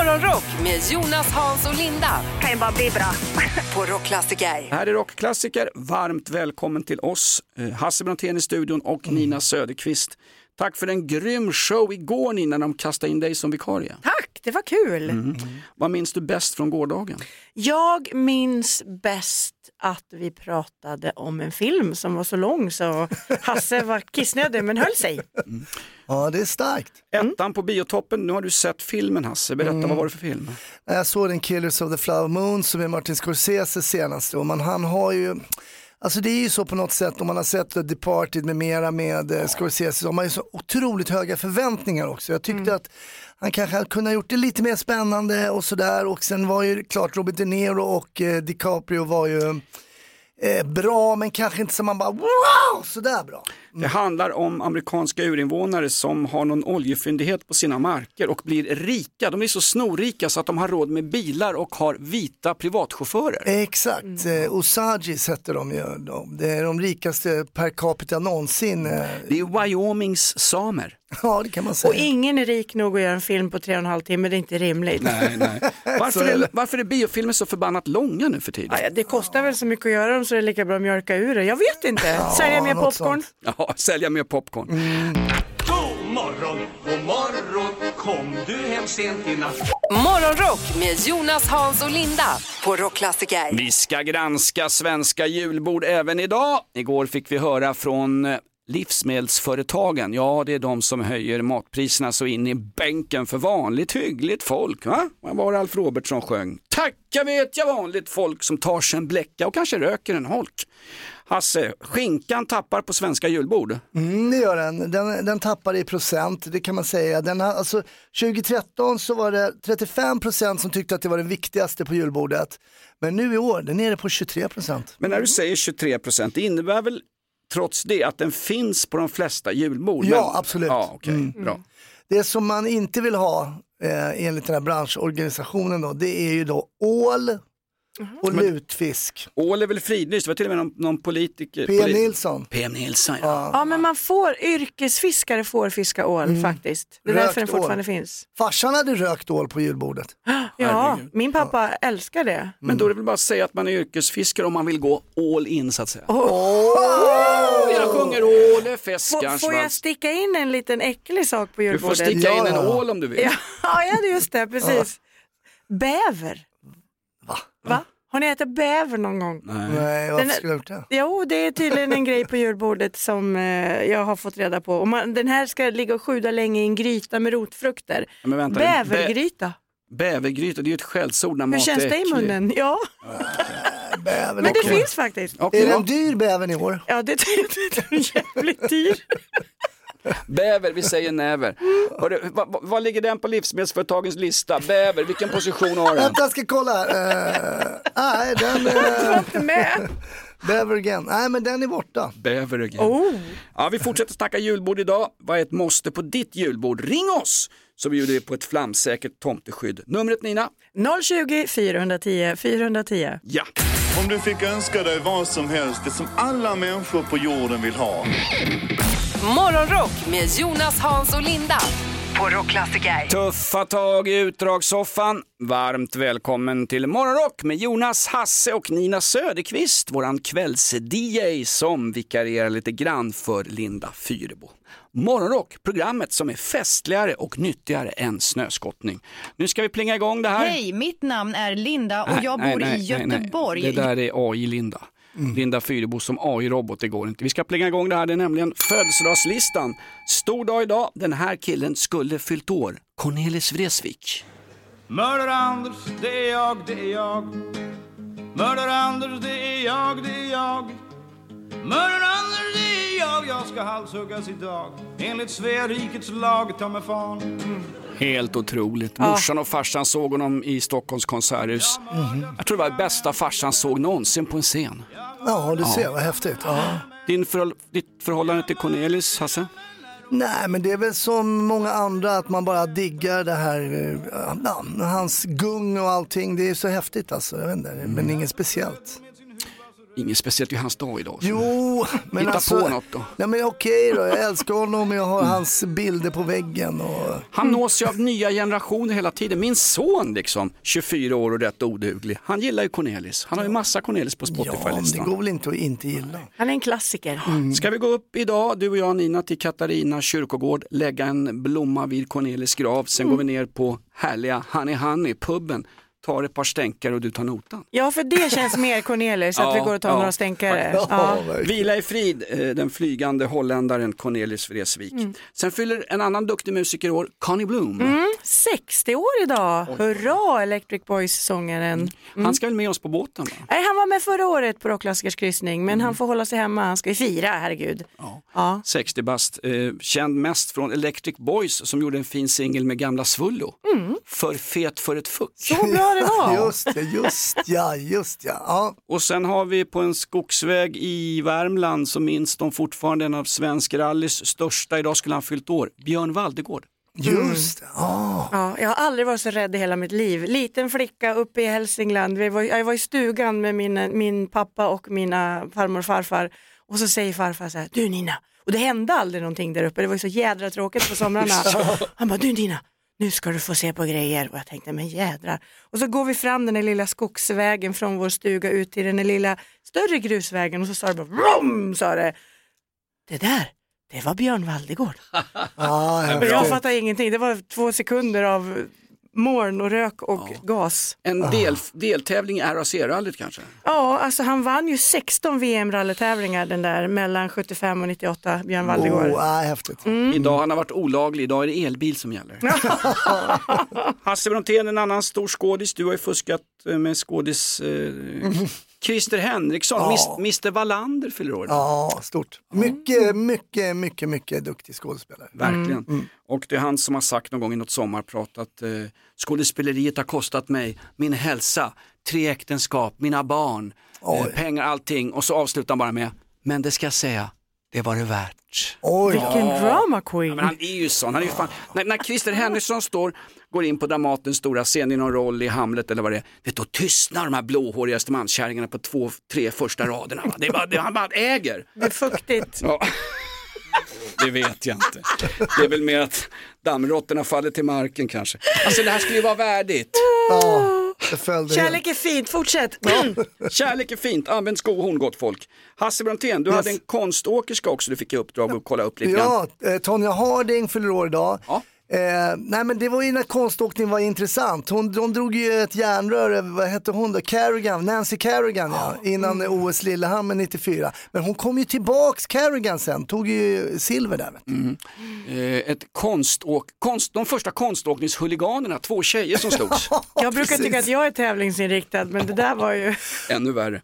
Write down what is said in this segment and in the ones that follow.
Morgonrock med Jonas, Hans och Linda kan ju bara bli bra. på Rockklassiker. Här är rockklassiker. Varmt välkommen till oss, eh, Hasse Brontén i studion och Nina Söderqvist. Tack för en grym show igår Nina, när de kastade in dig som vikarie. Tack, det var kul. Vad minns du bäst från gårdagen? Jag minns bäst att vi pratade om en film som var så lång så Hasse var kissnödig men höll sig. Ja, det är starkt. Ettan på biotoppen, nu har du sett filmen Hasse, berätta vad var det för film? Jag såg den Killers of the Flower Moon som är Martin Scorsese senaste och man, han har ju Alltså det är ju så på något sätt om man har sett The Departed med mera med eh, Scorsese så har man ju så otroligt höga förväntningar också. Jag tyckte att han kanske hade kunnat gjort det lite mer spännande och sådär och sen var ju klart Robert De Niro och eh, DiCaprio var ju eh, bra men kanske inte som man bara wow sådär bra. Det handlar om amerikanska urinvånare som har någon oljefyndighet på sina marker och blir rika. De blir så snorrika så att de har råd med bilar och har vita privatchaufförer. Exakt, mm. Osagis heter de ju. De. Det är de rikaste per capita någonsin. eh. Det är Wyomings samer. Ja, det kan man säga. Och ingen är rik nog att göra en film på tre och en halv timme, det är inte rimligt. Nej, nej. Varför, är är, varför är biofilmer så förbannat långa nu för tiden? Ja, det kostar väl så mycket att göra dem så det är lika bra att mjölka ur det. Jag vet inte. Sälja mer popcorn. Ja, sälja mer popcorn. God morgon, god morgon, kom du hem sent i natt? Morgonrock med Jonas, Hans och Linda på Rockklassiker. Vi ska granska svenska julbord även idag. Igår fick vi höra från eh, livsmedelsföretagen. Ja, det är de som höjer matpriserna så in i bänken för vanligt hyggligt folk. Va? Vad var Alf Robertsson sjöng? Tacka vet jag vanligt folk som tar sig en bläcka och kanske röker en holk. Hasse, skinkan tappar på svenska julbord. Mm, det gör den. den. Den tappar i procent, det kan man säga. Den alltså, 2013 så var det 35 procent som tyckte att det var det viktigaste på julbordet. Men nu i år, den är nere på 23 procent. Men när du säger 23 procent, det innebär väl trots det att den finns på de flesta julbord? Ja, Men- absolut. Mm. Ja, okej, bra. Det som man inte vill ha eh, enligt den här branschorganisationen då, det är ju då ål och lutfisk. Ål är väl fridlyst, det var till och med någon, någon politiker. P. poli- Nilsson. P. Nilsson, ja. Ja men man får, yrkesfiskare får fiska ål faktiskt. Det är Rökt därför den fortfarande ål. finns. Farsan hade rökt ål på julbordet. Ja, min pappa älskar det. Men då är det väl bara att säga att man är yrkesfiskare om man vill gå all in så att säga. Jag sjunger ål är Får, får jag sticka in en liten äcklig sak på Du får julbordet? sticka in en Ja. ål om du vill. Ja, ja det är just det, precis. Bäver. Va? Har ni ätit bäver någon gång? Nej, varför Den är- skulle jag gjort det? Jo, det är tydligen en grej på julbordet som eh, jag har fått reda på. Och man, den här ska ligga och sjuda länge i en gryta med rotfrukter. Men vänta, Bävergryta. Bävergryta, det är ju ett skällsord när Hur mat känns är det i äcklig. munnen? Ja, Bävern men det också. finns faktiskt. Okej, Är ja. den dyr bävern i år? Ja, det, det, det är jävligt dyr. Bäver, vi säger näver. Vad, vad, vad ligger den på livsmedelsföretagens lista? Bäver, vilken position har den? Vänta, jag ska kolla här. Eh, nej, den... Uh, Med. bäver again. Nej, men den är borta. Bäver again. Oh. Ja, vi fortsätter snacka julbord idag. Vad är ett måste på ditt julbord? Ring oss så bjuder vi på ett flamsäkert tomteskydd. Numret Nina? 020 410 410. Ja. Om du fick önska dig vad som helst, det som alla människor på jorden vill ha. Morgonrock med Jonas, Hans och Linda på Rockklassiker. Tuffa tag i utdragssoffan. Varmt välkommen till Morgonrock med Jonas, Hasse och Nina Söderqvist, våran kvälls-DJ som vikarierar lite grann för Linda Fyrebo. Morgonrock, programmet som är festligare och nyttigare än snöskottning. Nu ska vi plinga igång det här. Hej, mitt namn är Linda och Nej, jag bor nej, i nej, nej. Göteborg. Det där är AI-Linda. Mm. Linda Fyrebo som AI-robot, det går inte. Vi ska plinga igång det här, det är nämligen födelsedagslistan. Stor dag idag, den här killen skulle fyllt år. Cornelis Vreeswijk. Mördar-Anders, det är jag, det är jag. Mördar-Anders, det är jag, det är jag. Mördar-Anders, det är jag. Jag ska halshuggas idag. Enligt Svea rikets lag, ta mig fan. Helt otroligt. Morsan och farsan såg honom i Stockholms konserthus. Jag tror det var det bästa farsan såg någonsin på en scen. Ja, du ser, vad häftigt. Ja. Din förhåll- ditt förhållande till Cornelis, Hasse? Nej, men det är väl som många andra att man bara diggar det här, eh, ja, hans gung och allting. Det är så häftigt alltså, jag vet inte, men inget speciellt. Inget speciellt, är hans dag idag. Jo, men Hitta alltså. på något då. Nej men okej då, jag älskar honom och jag har hans bilder på väggen. Och... Han nås ju av nya generationer hela tiden. Min son liksom, 24 år och rätt oduglig. Han gillar ju Cornelis. Han har ju massa Cornelis på Ja, men det Spotify-listan. går väl inte att inte gilla. Han är en klassiker. Ska vi gå upp idag, du och jag Nina, till Katarina kyrkogård, lägga en blomma vid Cornelis grav, sen går vi ner på härliga Honey Honey, puben, tar ett par stänkare och du tar notan. Ja, för det känns mer Cornelis, att Ja, vi går och tar ja, några stänkare. Ja. Vila i frid, eh, den flygande holländaren Cornelis Vreeswijk. Sen fyller en annan duktig musiker år, Connie Bloom. Mm, 60 år idag, hurra Electric Boys-sångaren. Han ska väl med oss på båten va? Nej, han var med förra året på Rockklassikers kryssning, men han får hålla sig hemma, han ska ju fira, herregud. Ja. 60 bast, eh, känd mest från Electric Boys som gjorde en fin singel med gamla Svullo. För fet för ett fuck. Så bra det var. Just det, just ja, just ja. ja. Och sen har vi på en skogsväg i Värmland så minns de fortfarande en av svensk rallys största, idag skulle han fyllt år, Björn Valdegård. Just det. Ja. Ja, jag har aldrig varit så rädd i hela mitt liv. Liten flicka uppe i Hälsingland, Vi var, jag var i stugan med min, min pappa och mina farmor och farfar och så säger farfar så här, du Nina, och det hände aldrig någonting där uppe, det var ju så jädra tråkigt på somrarna. Han bara, du Nina, nu ska du få se på grejer. Och jag tänkte, men jädrar. Och så går vi fram den där lilla skogsvägen från vår stuga ut till den där lilla större grusvägen och så sa det bara, vrom, sa det. Det där, det var Björn Valdegård. Ja, Men jag fattar ingenting, det var två sekunder av moln och rök och gas. En del, deltävling i RAC-rallyt kanske? Ja, alltså han vann ju 16 VM-rallytävlingar den där mellan 75 och 98, Björn Valdegård. Oh, ja, häftigt. Mm. Idag han har varit olaglig, idag är det elbil som gäller. Hasse Brontén, en annan stor skådis, du har ju fuskat eh, med skådis eh, Christer Henriksson, Ja. Mr Wallander fyller år. Ja, stort. Mycket, mycket, mycket, mycket duktig skådespelare. Verkligen. Och det är han som har sagt någon gång i något sommarprat att eh, skådespeleriet har kostat mig min hälsa, tre äktenskap, mina barn, eh, pengar, allting. Och så avslutar han bara med, men det ska jag säga, det var det värt. Oj, Vilken drama Ja, men queen. han är ju sån. Han är ju fan... när, när Christer Henriksson står, går in på Dramatens stora scen i någon roll i Hamlet eller vad det är, vet, då tystnar de här blåhåriga Östermalmskärringarna på två, tre första raderna. Det är bara, det, han bara äger. Det är fuktigt. Ja. Det vet jag inte. Det är väl mer att dammråttorna faller till marken kanske. Alltså det här skulle ju vara värdigt. ja, Kärlek är fint, fortsätt. Kärlek är fint, använd skohorn gott folk. Hasse Brontén, du Yes. hade en konståkerska också du fick i uppdrag att kolla upp lite grann. Ja, eh, Tonja Harding fyller år idag. Ja. Eh, nej men det var ju när konståkning var intressant. Hon, de drog ju ett järnrör, över- vad hette hon då? Kerrigan, Nancy Kerrigan ja, innan Mm. OS Lillehammer 94. Men hon kom ju tillbaks, Kerrigan sen, tog ju silver där. Vet du. Eh, ett konståk, konst, de första konståkningshuliganerna, två tjejer som slogs. Jag brukar tycka att jag är tävlingsinriktad, men det där var ju... Ännu värre.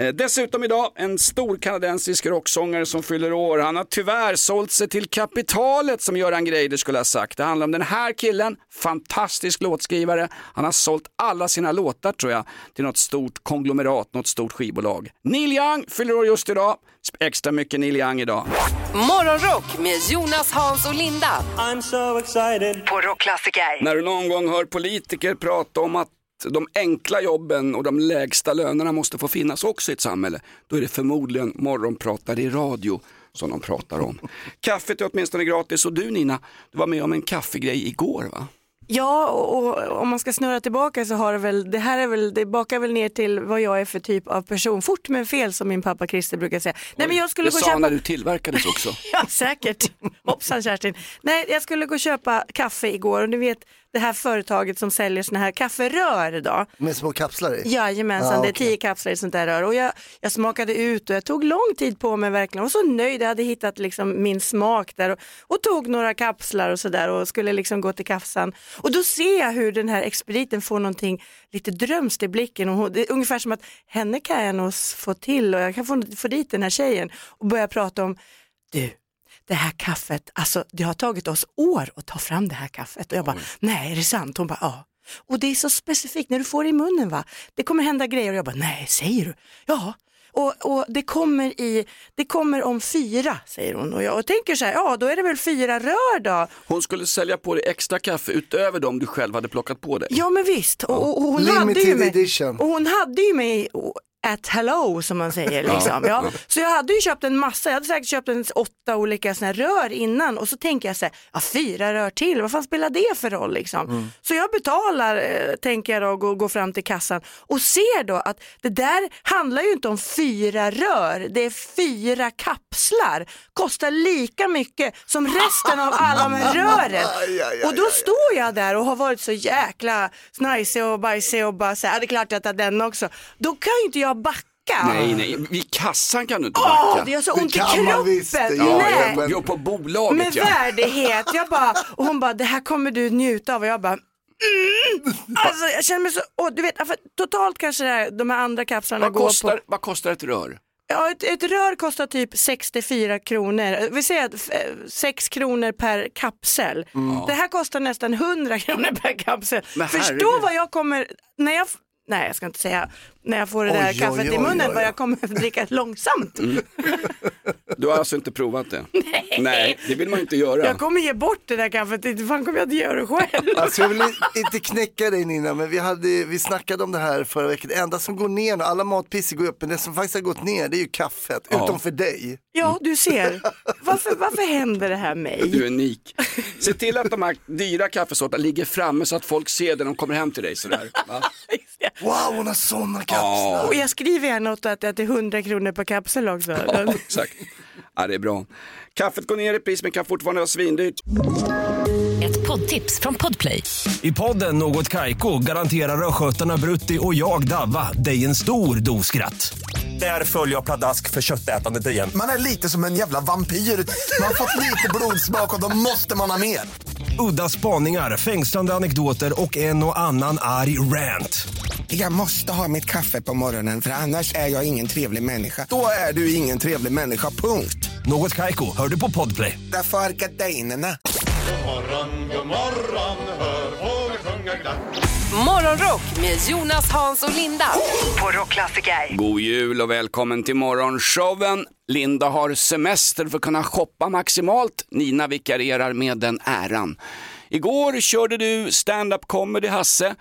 Eh, dessutom idag en stor kanadensisk rocksångare som fyller år. Han har tyvärr sålt sig till kapitalet som Göran Greider skulle ha sagt. Det handlar om den här killen, fantastisk låtskrivare. Han har sålt alla sina låtar tror jag till något stort konglomerat, något stort skivbolag. Neil Young fyller år just idag. Extra mycket Neil Young idag. Morgonrock med Jonas, Hans och Linda. I'm so excited. På Rockklassiker. När du någon gång hör politiker prata om att de enkla jobben och de lägsta lönerna måste få finnas också i ett samhälle, då är det förmodligen morgonpratare i radio som de pratar om. Kaffet är åtminstone gratis och du Nina, du var med om en kaffegrej igår va? Ja, och, om man ska snurra tillbaka så har det väl, det här är väl, det bakar väl ner till vad jag är för typ av person. Fort men fel som min pappa Christer brukar säga. Nej men jag skulle det gå sa köpa... när du tillverkades också. Ja, säkert. Hoppsan Kerstin. Nej, jag skulle gå och köpa kaffe igår och du vet det här företaget som säljer såna här kafferör idag. Med små kapslar i. Jajamensan, Ja, det är tio kapslar i sånt där rör och jag, jag smakade ut och jag tog lång tid på mig verkligen. Jag var så nöjd, jag hade hittat liksom min smak där och, och tog några kapslar och sådär och skulle liksom gå till kassan. Och då ser jag hur den här expediten får någonting lite drömst i blicken och hon, det är ungefär som att henne kan jag nog få till och jag kan få, få dit den här tjejen och börja prata om, du, det här kaffet, alltså det har tagit oss år att ta fram det här kaffet. Och jag bara, nej är det sant? Hon bara, ja. Och det är så specifikt när du får det i munnen va, det kommer hända grejer och jag bara, nej säger du? Ja. Och, och det, kommer i, det kommer om fyra, säger hon. Och jag och tänker så här, ja då är det väl fyra rör då. Hon skulle sälja på dig extra kaffe utöver dem du själv hade plockat på dig. Ja men visst. Och, och, och hon hade ju mig, edition. och hon hade ju mig at hello som man säger. Liksom. Ja. Så jag hade ju köpt en massa, jag hade säkert köpt en åtta olika såna här rör innan och så tänker jag så här, ja, fyra rör till, vad fan spelar det för roll liksom? Så jag betalar, eh, tänker jag då, och går, går fram till kassan och ser då att det där handlar ju inte om fyra rör, det är fyra kapslar, kostar lika mycket som resten av alla här rören. Och då står jag där och har varit så jäkla snajsig och bajsig och bara säga, det är klart jag tar den också. Då kan ju inte jag backa. Nej, nej, vid kassan kan du inte Åh, backa. det gör så ont i kroppen. visst, gör Nej. men- Jo, på bolaget Med ja. värdighet. Jag bara, och hon bara, det här kommer du njuta av. Och jag bara, mm. alltså, jag känner mig så, och du vet, totalt kanske det här, de här andra kapslarna Vad går kostar, på, vad kostar ett rör? ja, ett, ett rör kostar typ 64 kronor. Vi säger att 6 kronor per kapsel. Det här kostar nästan 100 kronor per kapsel. Men Förstå herregud. vad jag kommer, när jag Nej, jag ska inte säga när jag får det Oj, där oj, kaffet oj, i munnen, oj, vad oj. jag kommer att dricka långsamt. Du har alltså inte provat det? Nej. det vill man inte göra. Jag kommer ge bort det där kaffet, inte fan kommer jag inte göra det själv. Alltså jag vill inte knäcka dig Nina, men vi, hade, vi snackade om det här förra veckan. Det enda som går ner nu, alla matpriser går upp, men det som faktiskt har gått ner det är ju kaffet, Ja. utom för dig. Ja, du ser. Varför, varför händer det här mig? Du är unik. Se till att de här dyra kaffesorterna ligger framme så att folk ser det när de kommer hem till dig. Sådär. Va? Wow, hon har sådana kapslar. Och jag skriver gärna åt att det är 100 kronor per kapsel också. Ja, exakt. Ja, det är bra. Kaffet går ner i pris men kan fortfarande vara svindyrt. Ett poddtips från Podplay. I podden Något Kaiko garanterar östgötarna Brutti och jag, Davva, dig en stor dos skratt. Där följer jag pladask för köttätandet igen. Man är lite som en jävla vampyr. Man har fått lite blodsmak och då måste man ha mer. Udda spaningar, fängslande anekdoter och en och annan arg rant. Jag måste ha mitt kaffe på morgonen för annars är jag ingen trevlig människa. Då är du ingen trevlig människa, punkt. Något Kaiko, hör du på Podplay. Därför är gardinerna. Morgonrock med Jonas, Hans och Linda på Rockklassiker. God jul och välkommen till morgonshowen. Linda har semester för att kunna shoppa maximalt. Nina vikarierar med den äran. Igår körde du stand-up comedy Hasse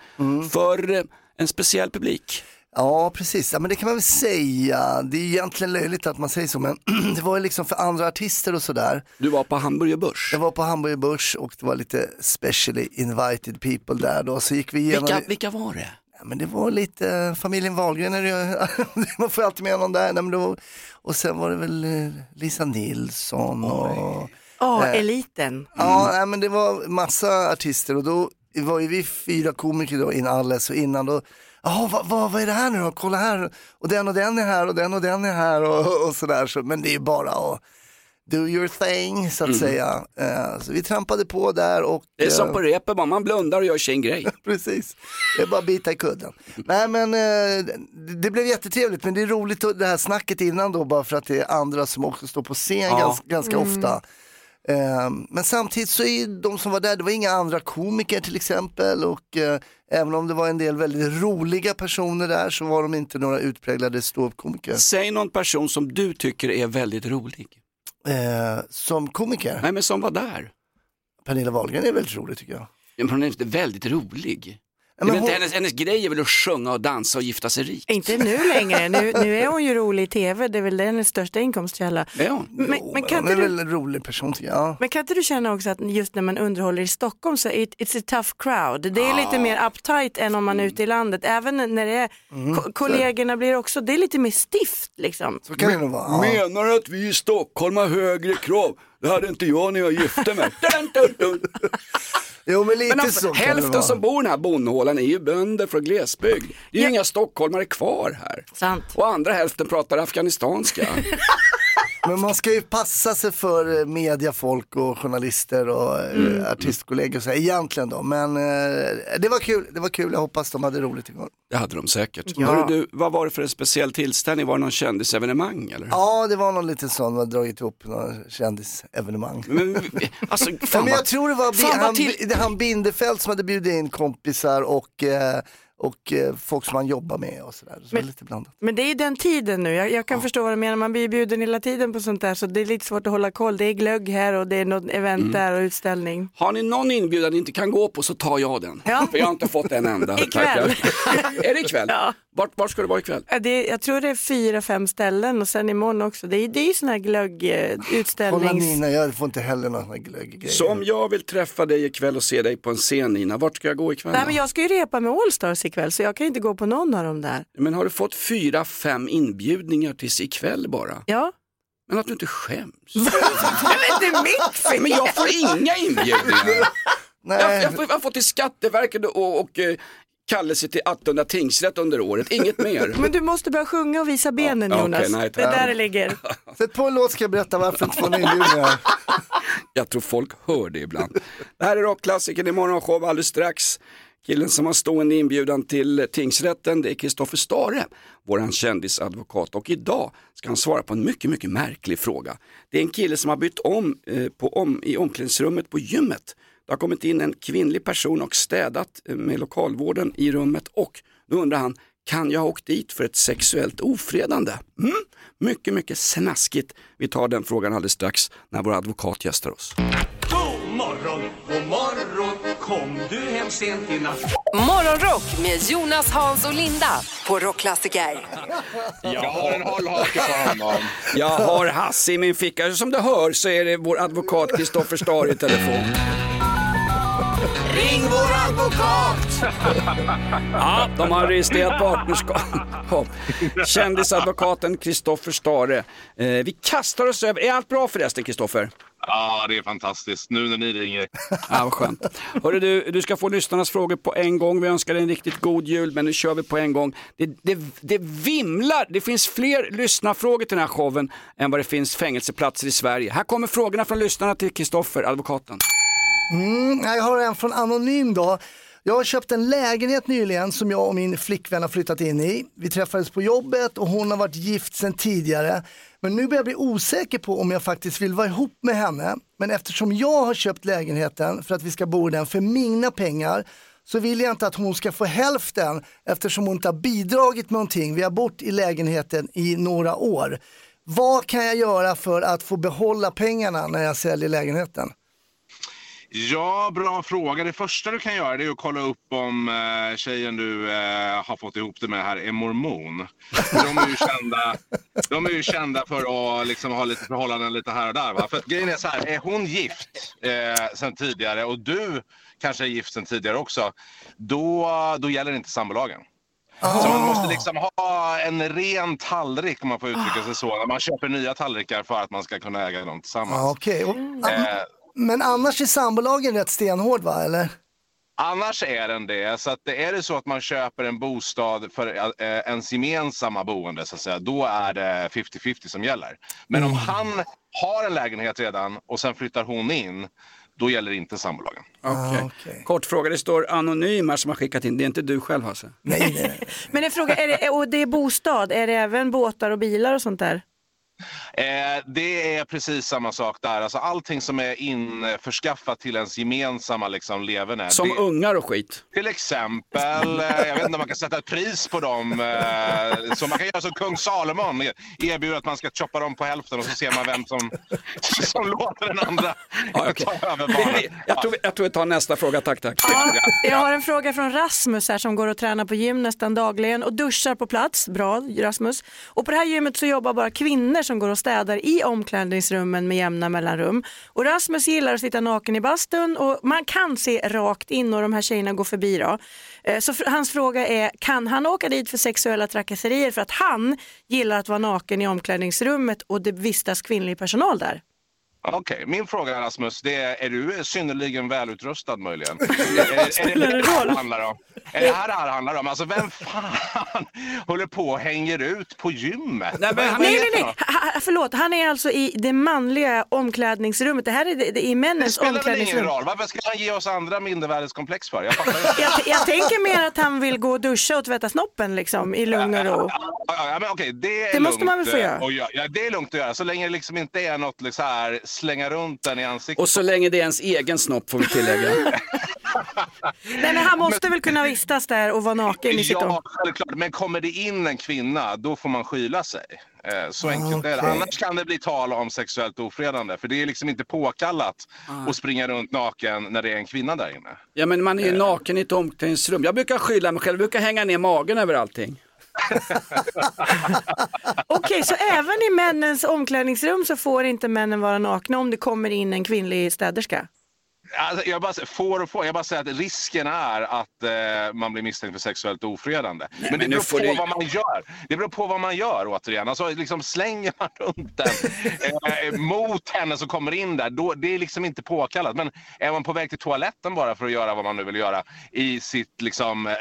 för eh, en speciell publik. Ja, precis. Ja, men det kan man väl säga. Det är egentligen löjligt att man säger så, men det var ju liksom för andra artister och sådär. Du var på Hamburger Börs. Jag var på Hamburger Börs och det var lite specially invited people där då. Så gick vi igenom. Vilka, vilka var det? Ja, men det var lite eh, familjen Wahlgren, är det, man får alltid med någon där. Nej, men det var, och sen var det väl eh, Lisa Nilsson och Ja, Eh. eliten. Ja, nej, men det var massa artister och då var ju vi fyra komiker då inalles och innan då, jaha vad, vad, vad är det här nu då, kolla här, och den och den är här och den och den är här och, och sådär. Så, men det är ju bara att do your thing så att säga. Eh, så vi trampade på där och Det är som eh, på repet, man blundar och gör sin grej. Precis, det är bara att bita i kudden. Nej men eh, det- det blev jättetrevligt men det är roligt att- det här snacket innan då bara för att det är andra som också står på scen Ja. ganska, ganska ofta. Eh, men samtidigt så är de som var där, det var inga andra komiker till exempel och eh, även om det var en del väldigt roliga personer där så var de inte några utpräglade ståuppkomiker. Säg någon person som du tycker är väldigt rolig. Eh, som komiker, Nej men som var där. Pernilla Wahlgren är väldigt rolig tycker jag. Men hon är inte väldigt rolig. Ja, Det är men inte hon- hennes, hennes grej är väl att sjunga och dansa och gifta sig rik. Inte nu längre, nu, nu är hon ju rolig i tv, det är väl hennes största inkomstkälla. Är hon? Men, Jo, men, kan hon är inte väl du, en rolig person tycker jag. Ja. men kan inte du känna också att just när man underhåller i Stockholm så it, it's a tough crowd. Det är lite mer uptight än om man är ute i landet. Även när det är, ko- kollegorna blir också, det är lite mer stift liksom. Så kan det nog vara. Ja. Menar du att vi i Stockholm har högre krav? Det hade inte jag när jag gifte mig. Jo men lite Men alltså, så hälften som bor i den här bondhålan är ju bönder från glesbygd. Det är ju Ja. inga stockholmare kvar här. Sant. Och andra hälften pratar afghanistanska. Men man ska ju passa sig för eh, mediafolk och journalister och mm. artistkollegor och så här, egentligen då. Men eh, det var kul, det var kul, jag hoppas de hade roligt igår. Det hade de säkert. Ja. Hörru du, vad var det för en speciell tillställning? Var det någon kändisevenemang eller? Ja, det var någon liten sån, man har dragit ihop några kändisevenemang. Men, alltså, Ja, fan men jag tror det var fan han, till- han Bindefeld som hade bjudit in kompisar och, eh, och eh, folk som man jobbar med och sådär. Så är lite blandat. Men det är ju den tiden nu, jag, jag kan förstå vad du menar, man blir bjuden hela tiden på sånt där så det är lite svårt att hålla koll. Det är glögg här och det är något event Mm. där och utställning. Har ni någon inbjudan ni inte kan gå på så tar jag den. Ja. För jag har inte fått en enda. Ikväll. är det ikväll? Ja. Vart, vart ska det vara ikväll? Ja, Det, jag tror det är fyra, fem ställen och sen imorgon också. Det är, det är ju sån här glögg, eh, Kolla. Nina, jag får inte heller några såna här glögggrejer. Så om jag vill träffa dig ikväll och se dig på en scen Nina, vart ska jag gå ikväll? Nej men jag ska ju repa med Allstars ikväll så jag kan inte gå på någon av dem där. Men har du fått fyra, fem inbjudningar tills ikväll bara? Ja. Men att du inte skäms? Det är inte mitt fel! Men jag får inga inbjudningar. Nej, Jag, jag, får, jag har fått till Skatteverket och, och eh, kallelse till Attunda tingsrätt under året, inget mer. Men du måste börja sjunga och visa benen Ja, Jonas. okej, nej, det är där det ligger. Sätt på en låt ska jag berätta varför inte får inbjudningar. Jag tror folk hör det ibland. Det här är rockklassikern i morgonshow alldeles strax. Killen som har stående inbjudan till tingsrätten det är Kristoffer Stare, våran kändisadvokat. Och idag ska han svara på en mycket, mycket märklig fråga. Det är en kille som har bytt om, eh, på, om i omklädningsrummet på gymmet. Det har kommit in en kvinnlig person och städat eh, med lokalvården i rummet och då undrar han, kan jag ha åkt dit för ett sexuellt ofredande? Mm? Mycket, mycket snaskigt. Vi tar den frågan alldeles strax när vår advokat gästar oss. Morgon, god morgon, kom du hem sent i natt? Morgonrock med Jonas, Hans och Linda på Rockklassiker. Jag har en hållhake på honom. Jag har Hasse i min ficka. Som du hör så är det vår advokat Kristoffer Stare i telefon. Ring vår advokat! Ja, de har registrerat partnerskap. Kändisadvokaten Kristoffer Stare. Eh, vi kastar oss över. Är allt bra förresten Kristoffer? Ja, det är fantastiskt. Nu när ni ringer. Ja, vad skönt. Hörru, du, du ska få lyssnarnas frågor på en gång. Vi önskar dig en riktigt god jul, men nu kör vi på en gång. Det, det, det vimlar, det finns fler lyssnarfrågor till den här showen än vad det finns fängelseplatser i Sverige. Här kommer frågorna från lyssnarna till Kristoffer, advokaten. Mm, jag har en från Anonym då. Jag har köpt en lägenhet nyligen som jag och min flickvän har flyttat in i. Vi träffades på jobbet och hon har varit gift sedan tidigare. Men nu börjar jag bli osäker på om jag faktiskt vill vara ihop med henne. Men eftersom jag har köpt lägenheten för att vi ska bo i den för mina pengar så vill jag inte att hon ska få hälften eftersom hon inte har bidragit med någonting. Vi har bott i lägenheten i några år. Vad kan jag göra för att få behålla pengarna när jag säljer lägenheten? Ja, bra fråga. Det första du kan göra är att kolla upp om eh, tjejen du eh, har fått ihop det med här är mormon. De är ju kända, de är ju kända för att liksom, ha lite förhållanden lite här och där. Va? För grejen är så här, är hon gift eh, sen tidigare och du kanske är gift sen tidigare också, då, då gäller inte sambolagen. Så man måste liksom ha en ren tallrik om man får uttrycka sig så. När man köper nya tallrikar för att man ska kunna äga dem tillsammans. Okej. Och- Eh, Men annars är sambolagen rätt stenhård va, eller? Annars är den det. Så att är det så att man köper en bostad för eh, ens gemensamma boende, så att säga, då är det 50-50 som gäller. Men om han har en lägenhet redan och sen flyttar hon in, då gäller inte sambolagen. Okej. Kort fråga, det står anonym här som har skickat in. Det är inte du själv Hasse? Nej, nej. Men en fråga, är det, och det är bostad, är det även båtar och bilar och sånt där? Eh, det är precis samma sak där. Alltså, allting som är införskaffat till ens gemensamma liksom, leverne. Som det... ungar och skit? Till exempel, eh, jag vet inte om man kan sätta ett pris på dem. Eh, så man kan göra som kung Salomon, erbjuda att man ska choppa dem på hälften och så ser man vem som, som låter den andra Ja, okej. ta över barnet. Jag tror, vi- jag tror vi tar nästa fråga, tack tack. Ja, jag har en fråga från Rasmus här som går och tränar på gym nästan dagligen och duschar på plats. Bra Rasmus. Och på det här gymmet så jobbar bara kvinnor som går och städar i omklädningsrummen med jämna mellanrum. Och Rasmus gillar att sitta naken i bastun och man kan se rakt in och de här tjejerna går förbi då. Eh, så hans fråga är, kan han åka dit för sexuella trakasserier för att han gillar att vara naken i omklädningsrummet och det vistas kvinnlig personal där? Okej, min fråga Rasmus, det är, är du synnerligen välutrustad möjligen? Spelar det det roll? det handlar om? Är det här det här handlar om? Alltså vem fan håller på och hänger ut på gymmet? Nej, men han- Nej, det nej, för nej. Ha, förlåt, han är alltså i det manliga omklädningsrummet. Det här är det, det är Det männens spelar väl ingen omklädningsrum. roll? Varför ska han ge oss andra mindervärdeskomplex för? Jag. Jag, jag tänker mer att han vill gå och duscha och tvätta snoppen liksom, i lugn och ro. Ja, ja, ja, men okej, det är Det måste man väl få eh, göra? Ja, det är lugnt att göra. Så länge det liksom inte är något liksom här, slänga runt den i ansiktet. Och så länge det är ens egen snopp får vi tillägga. Nej men han måste väl kunna vistas där och vara naken i sitt Ja, självklart. Men kommer det in en kvinna, då får man skyla sig. Eh, Så enkelt är det. Annars kan det bli tal om sexuellt ofredande. För det är liksom inte påkallat att springa runt naken när det är en kvinna där inne. Ja men man är ju naken i ett omklädningsrum. Jag brukar skylla mig själv, jag brukar hänga ner magen över allting. Okej, så även i männens omklädningsrum så får inte männen vara nakna om det kommer in en kvinnlig städerska? Alltså, jag bara, säger- får och får. Jag bara säger att risken är att eh, man blir misstänkt för sexuellt ofredande. men, men det nu beror får på du- vad man gör. Det beror på vad man gör återigen. Alltså, liksom slänger man runt den eh, mot henne som kommer in där, då, det är liksom inte påkallat. Men är man på väg till toaletten bara för att göra vad man nu vill göra i sitt liksom, eh,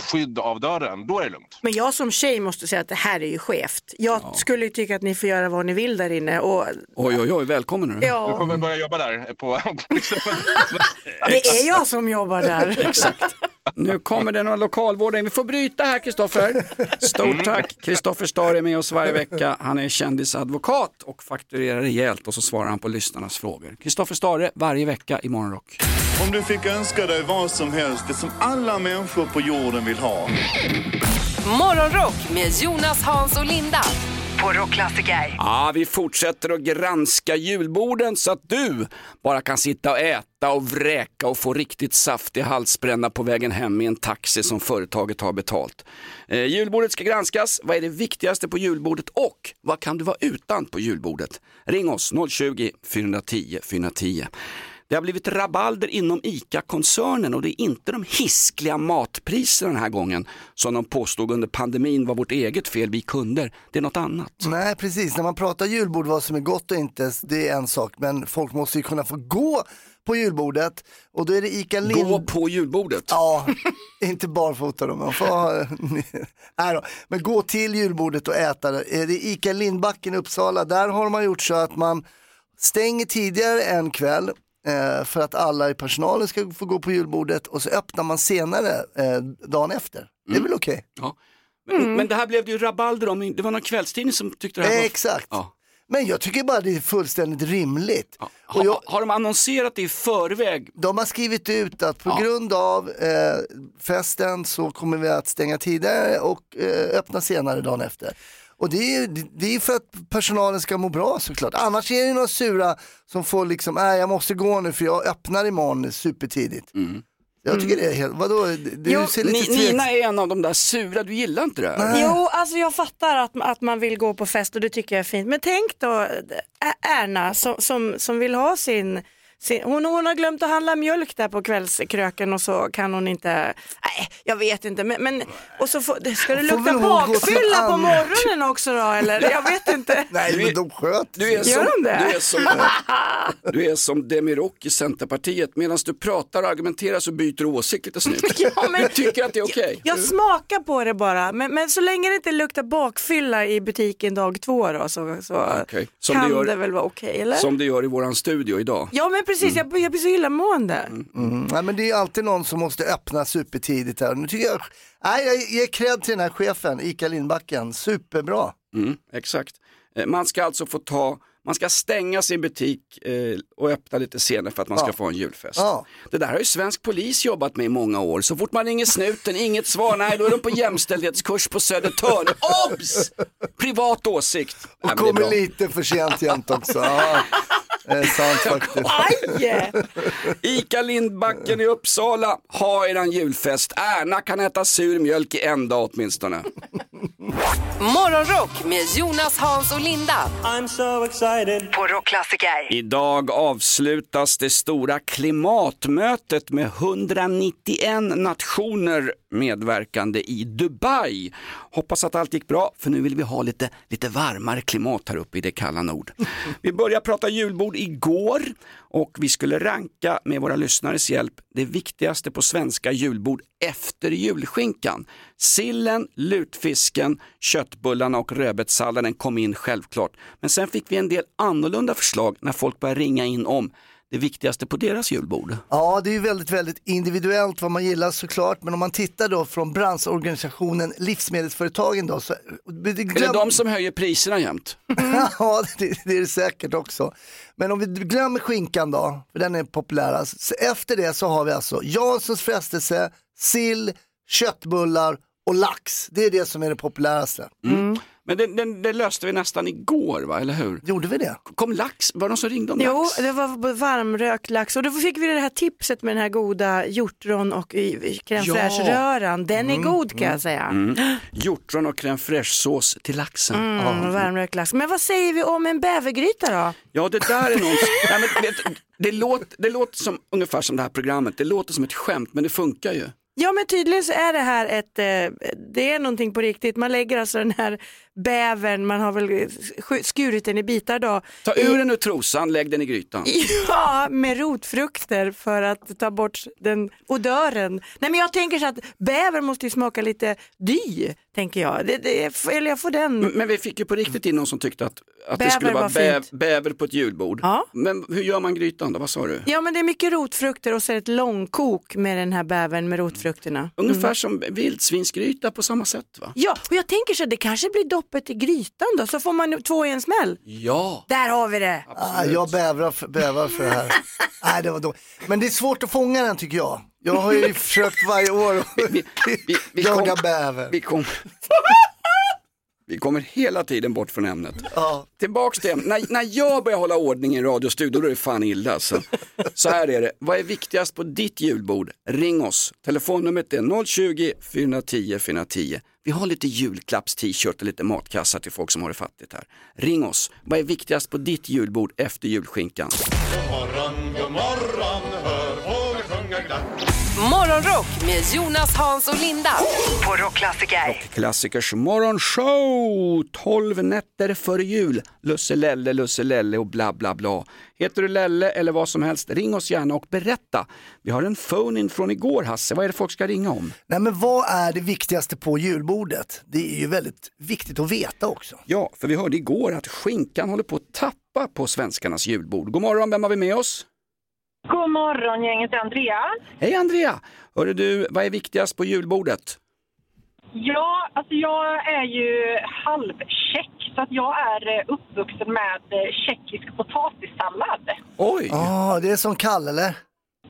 skydd av dörren, då är det lugnt. Men jag som tjej måste säga att det här är ju skevt. Jag skulle ju tycka att ni får göra vad ni vill där inne. Och, Oj oj oj, välkommen nu. Du ja, kommer börja jobba där. På, det är jag som jobbar där. Nu kommer det några lokalvårdare. Vi får bryta här Kristoffer. Stort tack. Kristoffer Starr är med oss varje vecka. Han är kändisadvokat och fakturerar rejält och så svarar han på lyssnarnas frågor. Kristoffer Stare varje vecka i Morgonrock. Om du fick önska dig vad som helst, det som alla människor på jorden vill ha. Morgonrock med Jonas, Hans och Linda på Rockklassiker. Ja, vi fortsätter att granska julborden så att du bara kan sitta och äta och vräka och få riktigt saftig halsbränna på vägen hem i en taxi som företaget har betalt. Eh, julbordet ska granskas. Vad är det viktigaste på julbordet och vad kan du vara utan på julbordet? Ring oss 020-410 410. Det har blivit rabalder inom ICA-koncernen och det är inte de hiskliga matpriserna den här gången som de påstod under pandemin var vårt eget fel, vi kunder. Det är något annat. Nej precis, när man pratar julbord, vad som är gott och inte, det är en sak. Men folk måste ju kunna få gå på julbordet och då är det ICA Lind... Gå på julbordet. Ja, inte barfota då, man får. Nej då. Men gå till julbordet och äta det. Eh, Det är ICA Lindbacken i Uppsala, där har man gjort så att man stänger tidigare en kväll eh, för att alla i personalen ska få gå på julbordet och så öppnar man senare eh, dagen efter. Det är väl okej? Ja. Men, men det här blev det ju rabalder om, det var någon kvällstidning som tyckte det här var... Exakt. Ja. Men jag tycker bara det är fullständigt rimligt. Ja. Och Ha, jag, Har de annonserat det i förväg? de har skrivit ut att på Ja. grund av eh, festen så kommer vi att stänga tidigare och eh, öppna senare dagen efter. Och det är, det är för att personalen ska må bra såklart. Annars är det några sura som får liksom, nej jag måste gå nu för jag öppnar imorgon supertidigt. Jag tycker det är helt, vadå, du Jo, ser lite Ni, Nina är en av de där sura, du gillar inte det? här? Jo, alltså jag fattar att, att man vill gå på fest och det tycker jag är fint. Men tänk då Erna som, som, som vill ha sin hon, hon har glömt att handla mjölk där på kvällskröken och så kan hon inte, nej jag vet inte, men, men och så får, ska det lukta bakfylla på morgonen också då eller? Jag vet inte. Nej Du är- men de sköt Du är, Gör som, de det? du är som, du är som Demirok i Centerpartiet. Medan du pratar och argumenterar så byter du åsikt lite snyggt. Ja, men- Du tycker att det är okej. Jag smakar på det bara, men, men så länge det inte luktar bakfylla i butiken dag två då, så, så. Som kan det gör- det väl vara okej eller? Som det gör i våran studio idag. Ja men precis, jag, jag blir så illamående. Mm, nej, men det är alltid någon som måste öppna supertidigt här. Nu tycker jag, nej, jag ger cred till den här chefen, Ika Lindbacken, superbra. Mm, exakt. Eh, Man ska alltså få ta, man ska stänga sin butik eh, och öppna lite senare för att man ska Ja. få en julfest. Ja. Det där har ju svensk polis jobbat med i många år. Så fort man ringer snuten, inget svar, nej då är de på jämställdhetskurs på Södertörn. Obs! Privat åsikt. Och men det är kommer lite för sent jämt också. Ja, det är sant faktiskt. Aj! Ica Lindbacken i Uppsala, ha eran julfest. Erna kan äta sur mjölk i en dag åtminstone. Morgonrock med Jonas, Hans och Linda I'm so excited. På Rockklassiker. Idag avslutas det stora klimatmötet med 191 nationer medverkande i Dubai. Hoppas att allt gick bra för nu vill vi ha lite, lite varmare klimat här uppe i det kalla nord. Vi började prata julbord igår och vi skulle ranka med våra lyssnares hjälp det viktigaste på svenska julbord efter julskinkan. Sillen, lutfisken, köttbullarna och rödbetssalladen kom in självklart. Men sen fick vi en del annorlunda förslag när folk började ringa in om det viktigaste på deras julbord? Ja, det är ju väldigt, väldigt individuellt vad man gillar såklart, men om man tittar då från branschorganisationen Livsmedelsföretagen då så... Är det de som höjer priserna jämt? ja, det, det är det säkert också. Men om vi glömmer skinkan då, för den är populärast. Så efter det så har vi alltså Janssons frestelse, sill, köttbullar och lax. Det är det som är det populäraste. Mm. Men det, det, det löste vi nästan igår, va? eller hur? Gjorde vi det? Kom lax? Var det någon som ringde om Jo, lax? det var varmrökt lax och då fick vi det här tipset med den här goda hjortron och crème Ja. fraîche-röran. Den är god kan jag säga. Mm. Hjortron och crème fraîche-sås till laxen. Mm, varmrökt lax. Men vad säger vi om en bävergryta då? Ja, det där är någon... Nej, men, vet, det, låter, det låter som, ungefär som det här programmet, det låter som ett skämt men det funkar ju. Ja men tydligen så är det här ett, eh, det är någonting på riktigt. Man lägger alltså den här bävern, man har väl sk- skurit den i bitar då. Ta ur den ur trosan, lägg den i grytan. Ja, med rotfrukter för att ta bort den odören. Nej men jag tänker så att bäver måste ju smaka lite dy, tänker jag. Det, det, eller jag får den. Men vi fick ju på riktigt in någon som tyckte att, att det skulle vara var bäv, bäver på ett julbord. Ja. Men hur gör man grytan då? Vad sa du? Ja men det är mycket rotfrukter och så är det ett långkok med den här bävern med rotfrukterna. Ungefär Mm. som vildsvinsgryta på samma sätt va? Ja, och jag tänker så att det kanske blir doppet i grytan då, så får man två i en smäll. Ja. Där har vi det. Ah, jag bävar för, bävar för det här. Nej, det var då. Men det är svårt att fånga den tycker jag. Jag har ju försökt varje år att vi jaga kom- bäver. Vi, kom... vi kommer hela tiden bort från ämnet. Ja. Tillbaks till ämnet. När, när jag börjar hålla ordning i en radiostudio då är det fan illa alltså. Så här är det, vad är viktigast på ditt julbord? Ring oss. Telefonnumret är 020 410 410. Vi har lite julklapps-t-shirt och lite matkassar till folk som har det fattigt här. Ring oss. Vad är viktigast på ditt julbord efter julskinkan? God morgon, god morgon, hör fåglar sjunga glatt. Morgonrock med Jonas, Hans och Linda på Rockklassiker. Klassikers morgonshow, 12 nätter före jul. Lusse Lelle, Lusse Lelle och bla bla bla. Heter du Lelle eller vad som helst, ring oss gärna och berätta. Vi har en phone-in från igår Hasse, vad är det folk ska ringa om? Nej men vad är det viktigaste på julbordet? Det är ju väldigt viktigt att veta också. Ja, för vi hörde igår att skinkan håller på att tappa på svenskarnas julbord. God morgon, vem har vi med oss? God morgon gänget, Andrea. Hej Andrea! Hörru du, vad är viktigast på julbordet? Ja, alltså jag är ju halvtjeck så att jag är eh, uppvuxen med eh, tjeckisk potatissallad. Oj! Ja, det är som kall eller?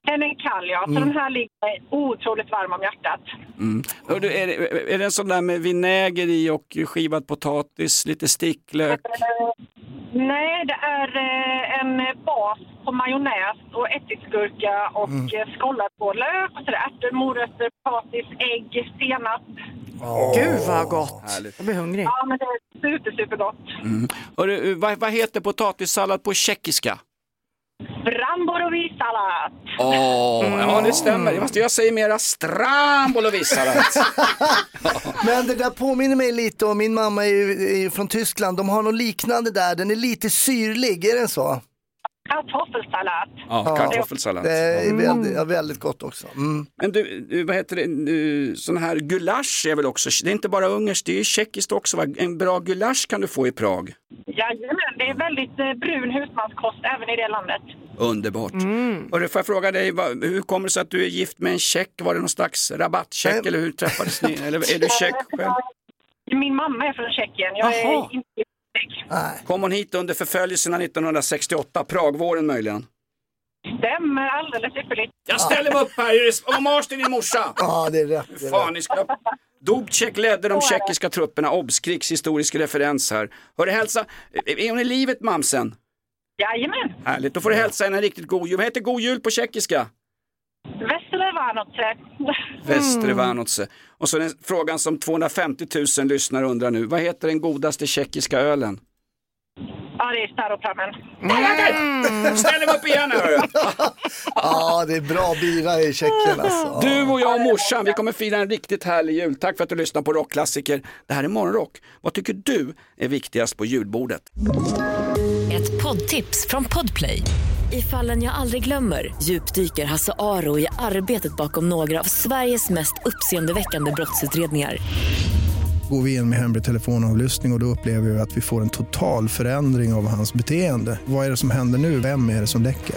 Den är kall ja, så Mm. den här ligger otroligt varm om hjärtat. Mm. Hör du, är, det, är det en sån där med vinäger i och skivad potatis, lite sticklök? Eh, Nej, det är eh, en bas på majonnäs och ättiksgurka och Mm. mm. skållad på lök och så är det ärtor, morötter, potatis, ägg, senap. Gud vad gott. Härligt. Jag blir hungrig. Ja, men det är super, supergott. Mm. Hörru, vad, vad heter potatissallad på tjeckiska? Bramborovi-sallad. Åh, ja det stämmer. Jag, måste, jag säger mera strambolovissalat. Men det där påminner mig lite om, min mamma är ju, är ju från Tyskland, de har något liknande där, den är lite syrlig, är den så? Kartoffelsallad. Ja, kartoffelsallad. Det är väldigt, ja, väldigt gott också. Mm. Men du, du, vad heter det, du, sån här gulasch är väl också, det är inte bara ungerskt, det är ju tjeckiskt också. Va? En bra gulasch kan du få i Prag. Jajamän, det är väldigt eh, brun husmanskost även i det landet. Underbart. Och får jag fråga dig, vad, hur kommer det sig att du är gift med en tjeck? Var det någon slags rabattcheck eller hur träffades ni? Eller är du tjeck själv? Min mamma är från Tjeckien. Jag Jaha. är inte Kom hon hit under förföljelserna 1968, Pragvåren möjligen? stämmer alldeles ypperligt. Jag ställer mig upp här, hommage till din morsa! Ja, det är rätt. Det är Fan, rätt. ni ska... Dubcek ledde de tjeckiska trupperna, obskriks historisk referens här. Hörru hälsa, är hon i livet mamsen? Jajamän. Härligt, då får du hälsa henne en riktigt god jul. Vad heter god jul på tjeckiska? Västerlevanoce. Västre Vanotse. Och så den frågan som 250 000 lyssnare undrar nu. Vad heter den godaste tjeckiska ölen? Ja, det är Staropramen. Ställ dig upp igen här Ja, det är bra bira i Tjeckien alltså. Du och jag och morsan, vi kommer fira en riktigt härlig jul. Tack för att du lyssnar på Rockklassiker. Det här är Morgonrock. Vad tycker du är viktigast på julbordet? Ett poddtips från Podplay. I fallen jag aldrig glömmer djupdyker Hasse Aro i arbetet bakom några av Sveriges mest uppseendeväckande brottsutredningar. Går vi in med hemlig telefonavlyssning och, och då upplever vi att vi får en total förändring av hans beteende. Vad är det som händer nu? Vem är det som läcker?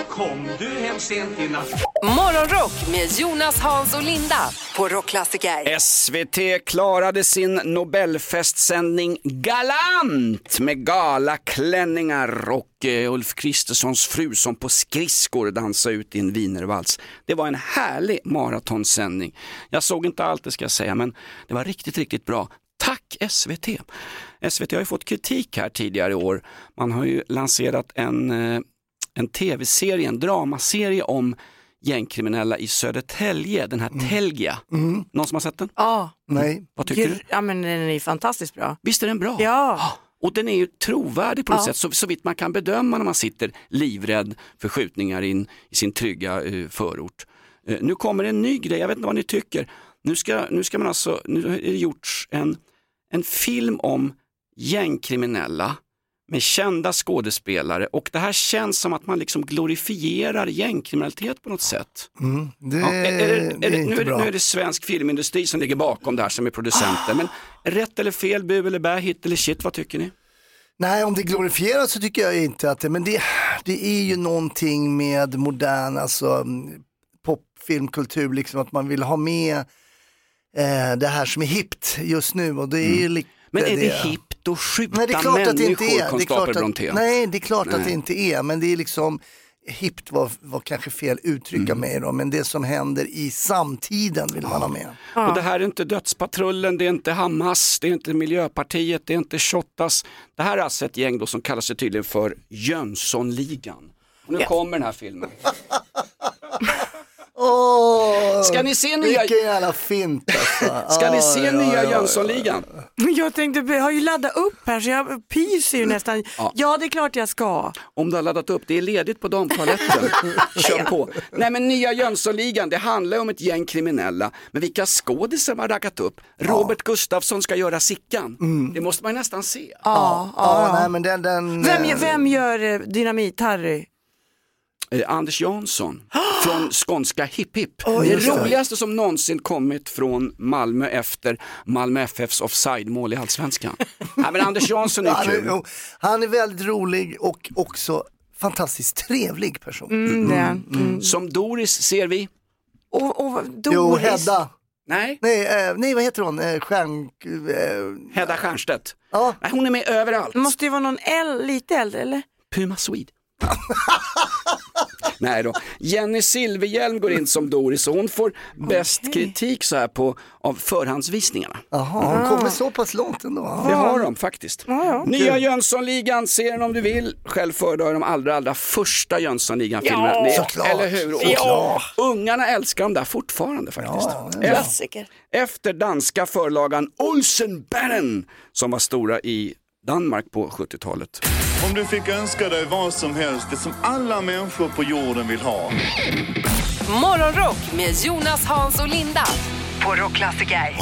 Kom du hem sent i natt Morgonrock med Jonas, Hans och Linda på Rockklassiker. SVT klarade sin Nobelfestsändning galant med galaklänningar och eh, Ulf Kristerssons fru som på skridskor dansade ut i en wienervals. Det var en härlig maratonsändning. Jag såg inte allt det ska jag säga, men det var riktigt, riktigt bra. Tack SVT! SVT har ju fått kritik här tidigare i år. Man har ju lanserat en, eh, en tv-serie, en dramaserie om gängkriminella i Södertälje, den här Telgia. Någon som har sett den? Ja. Nej. Vad tycker du? Ja men den är fantastiskt bra. Visst är den bra? Ja. Och den är ju trovärdig på något Ja. sätt, så, så vitt man kan bedöma när man sitter livrädd för skjutningar in, i sin trygga eh, förort. Eh, nu kommer en ny grej, jag vet inte vad ni tycker. Nu ska, nu ska man alltså, nu har det gjorts en, en film om gängkriminella med kända skådespelare och det här känns som att man liksom glorifierar gängkriminalitet på något sätt. Mm, det, Ja, är, är, det- är, det är det, inte nu, är det, bra. nu är det svensk filmindustri som ligger bakom det här som är producenter. Men rätt eller fel, bu eller bä, hit eller shit, vad tycker ni? Nej, om det glorifieras så tycker jag inte att det, men det, det är ju någonting med modern alltså, mm, popfilmkultur, liksom att man vill ha med eh, det här som är hippt just nu och det är lite Men är det hippt att skjuta Nej, det är klart att det inte människor, är. Det är klart att, nej, det är klart att Nej. det inte är, men det är liksom hippt var, var kanske fel uttrycka mig då, men det som händer i samtiden vill man ha med. Och det här är inte Dödspatrullen, det är inte Hamas, det är inte Miljöpartiet, det är inte Shottaz. Det här är alltså ett gäng då som kallar sig tydligen för Jönssonligan. Och nu Ja. kommer den här filmen. Åh, Ska ni se nya- Vilken jävla fint alltså. Ska ni Ja, se ja, nya ja, ja. Jönssonligan? Jag tänkte, jag har ju laddat upp här så jag pyser ju nästan. Ja. Ja det är klart jag ska. Om du har laddat upp, det är ledigt på damtoaletten. Kör på. Nej men nya Jönssonligan, det handlar ju om ett gäng kriminella. Men vilka skådisar man har raggat upp? Robert Gustafsson ska göra Sickan. Det måste man ju nästan se. Ja, Ja, ja. nej men den, den Vem, eh, vem gör eh, Dynamit-Harry? Eh, Anders Jansson från skånska Hipp Hipp. Oj, det det. roligaste som någonsin kommit från Malmö efter Malmö FFs offside-mål i Allsvenskan. Nej, men Anders Jansson är han, är, kul. han är väldigt rolig och också fantastiskt trevlig person. Mm, det är han. Mm. Som Doris ser vi. Och, och Doris. Jo, Hedda. Nej, Nej, eh, nej, vad heter hon? Eh, Stjärn... Eh, Hedda Stiernstedt. ja. Nej, hon är med överallt. Det måste ju vara någon äl, lite äldre eller? Puma Swede. Nej då. Jenny Silverhjelm går in som Doris och hon får bäst kritik så här på, av förhandsvisningarna. Jaha, hon kommer så pass långt ändå. Det har de faktiskt. Ja, ja. Nya Jönssonligan, se den om du vill. Själv föredrar jag de allra, allra första Jönssonligan-filmerna. Ja, såklart. Eller hur? Och Såklart. Ungarna älskar dem där fortfarande faktiskt. Efter, Klassiker. efter danska förlagan Olsenbanden som var stora i Danmark på 70-talet. Om du fick önska dig vad som helst, det som alla människor på jorden vill ha. Morgonrock med Jonas, Hans och Linda på Rockklassiker.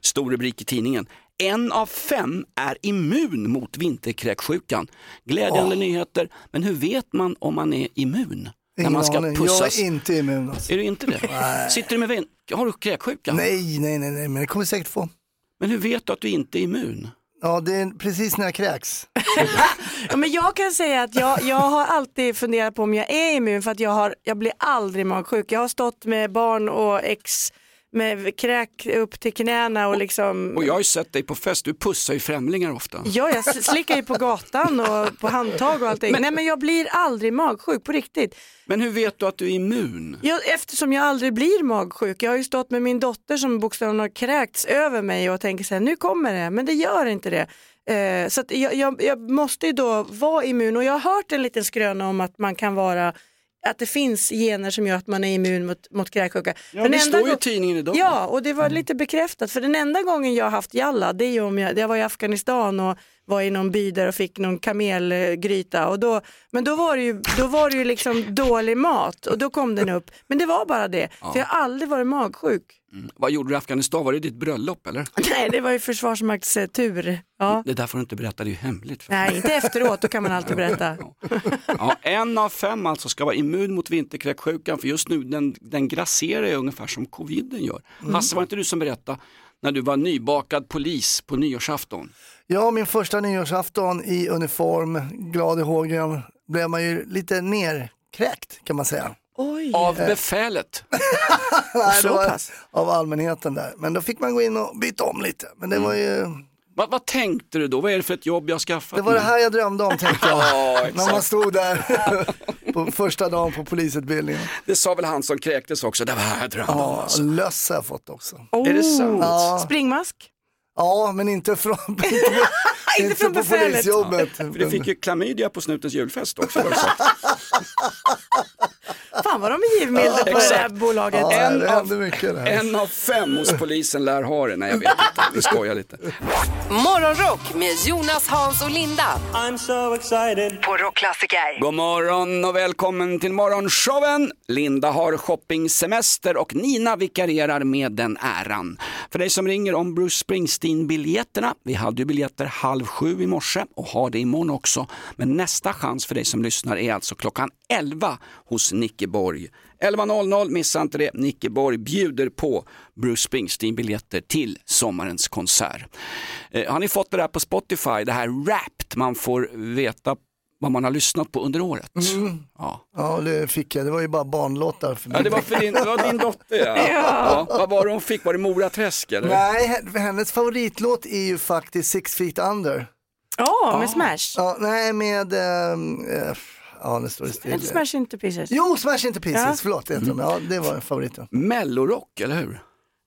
Stor rubrik i tidningen. En av fem är immun mot vinterkräksjukan. Glädjande nyheter, men hur vet man om man är immun? när Ingen man ska aning. pussas. Jag är inte immun. Alltså. Är du inte det? Sitter du med vin? Har du kräksjuka? Nej, nej, nej, nej, men det kommer säkert få. Men hur vet du att du inte är immun? Ja, det är precis när jag kräks. Ja, men jag kan säga att jag, jag har alltid funderat på om jag är immun för att jag, har, jag blir aldrig magsjuk. Jag har stått med barn och ex med kräk upp till knäna och liksom Och jag har ju sett dig på fest, du pussar ju främlingar ofta. Ja, jag slickar ju på gatan och på handtag och allting. Nej, men jag blir aldrig magsjuk på riktigt. Men hur vet du att du är immun? Jag, eftersom jag aldrig blir magsjuk. Jag har ju stått med min dotter som bokstavligen har kräkts över mig och tänker så här, nu kommer det, men det gör inte det. Eh, så jag, jag, jag måste ju då vara immun och jag har hört en liten skröna om att man kan vara att det finns gener som gör att man är immun mot, mot kräksjuka. Ja, det står ju i tidningen idag. Ja, och det var lite bekräftat. För den enda gången jag har haft jalla, det, är om jag, jag var i Afghanistan och var i någon by där och fick någon kamelgryta. Och då, men då var, det ju, då var det ju liksom dålig mat och då kom den upp. Men det var bara det, Ja. för jag har aldrig varit magsjuk. Vad gjorde du i Afghanistan? Var det ditt bröllop eller? Nej, det var ju Försvarsmaktstur. Ja. Det där får du inte berätta, det är ju hemligt. Nej, inte efteråt, då kan man alltid berätta. Ja, en av fem alltså ska vara immun mot vinterkräksjukan för just nu den, den grasserar ju ungefär som coviden gör. Mm. Hasse, var inte du som berättade när du var nybakad polis på nyårsafton? Ja, min första nyårsafton i uniform, glad i hågen, blev man ju lite nerkräkt kan man säga. Av befälet? Nej, så det var pass? av allmänheten där. Men då fick man gå in och byta om lite. Men det var ju, Vad, vad tänkte du då? Vad är det för ett jobb jag har skaffat det var det här jag drömde om tänkte jag. Ja, När man stod där på första dagen på polisutbildningen. Det sa väl han som kräktes också, det var här jag drömde om. Ja, alltså. löss har jag fått också. Är det sant? Ja. Springmask? Ja, men inte från, inte, inte från på befälet. polisjobbet. För du fick ju klamydia på snutens julfest också. var det så? Fan vad de är givmilda på det här Exakt. bolaget. Ja, En det av-. En av fem hos polisen lär ha det. Nej jag vet inte, vi skojar lite. Morgonrock med Jonas, Hans och Linda. I'm so excited. På Rockklassiker. God morgon och välkommen till morgonshowen. Linda har shoppingsemester och Nina vikarierar med den äran. För dig som ringer om Bruce Springsteen-biljetterna. Vi hade ju biljetter halv sju i morse och har det imorgon också. Men nästa chans för dig som lyssnar är alltså klockan 11 hos Nicke Borg. 11.00, missa inte det. Nicke Borg bjuder på Bruce Springsteen-biljetter till sommarens konsert. Eh, har ni fått det där på Spotify, det här Wrapped, man får veta vad man har lyssnat på under året? Mm. Ja. Ja, det fick jag. Det var ju bara barnlåtar. För Ja, det var för din, det var din dotter ja. ja. Vad var det hon fick? Var det Mora Träsk eller? Nej, he- hennes favoritlåt är ju faktiskt Six Feet Under. Ja, med Smash. Ja, nej, med... ehm, eh, ja, nu står det still. Inte Smash into pieces. Jo, Smash Into Pieces, Ja. förlåt. Heter de. Ja, det var favoriten. Mellorock, eller hur?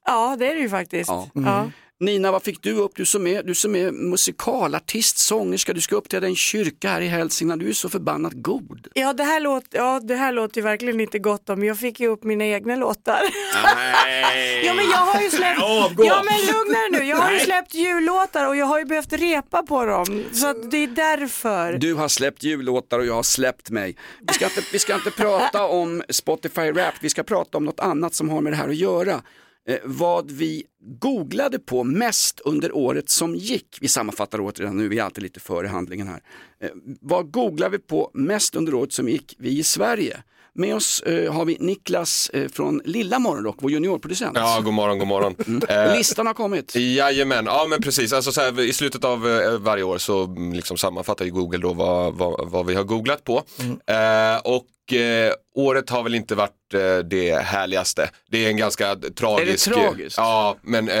Ja, det är det ju faktiskt. Ja. Ja. Nina, vad fick du upp? Du som är, du som är musikalartist, sångerska, du ska uppträda i en kyrka här i Hälsingland. Du är så förbannat god. Ja, det här, låter, ja, det här låter ju verkligen inte gott om. Jag fick ju upp mina egna låtar. Nej. Ja men jag har ju släppt, Avgå. ja men lugna dig nu, jag har ju släppt jullåtar och jag har ju behövt repa på dem. Så att det är därför. Du har släppt jullåtar och jag har släppt mig. Vi ska inte, vi ska inte prata om Spotify Rap, vi ska prata om något annat som har med det här att göra. Eh, vad vi googlade på mest under året som gick. Vi sammanfattar året redan nu, vi är alltid lite före handlingen här. Eh, vad googlade vi på mest under året som gick, vi i Sverige? Med oss eh, har vi Niklas eh, från Lilla Morgonrock, vår juniorproducent. Ja, god morgon, god morgon. Mm. Listan har kommit. Jajamän, ja men precis. Alltså, så här, I slutet av eh, varje år så mm, liksom, sammanfattar ju Google då vad, vad, vad vi har googlat på. Eh, och eh, året har väl inte varit eh, det härligaste. Det är en ganska tragisk... tragiskt? Ja, men eh,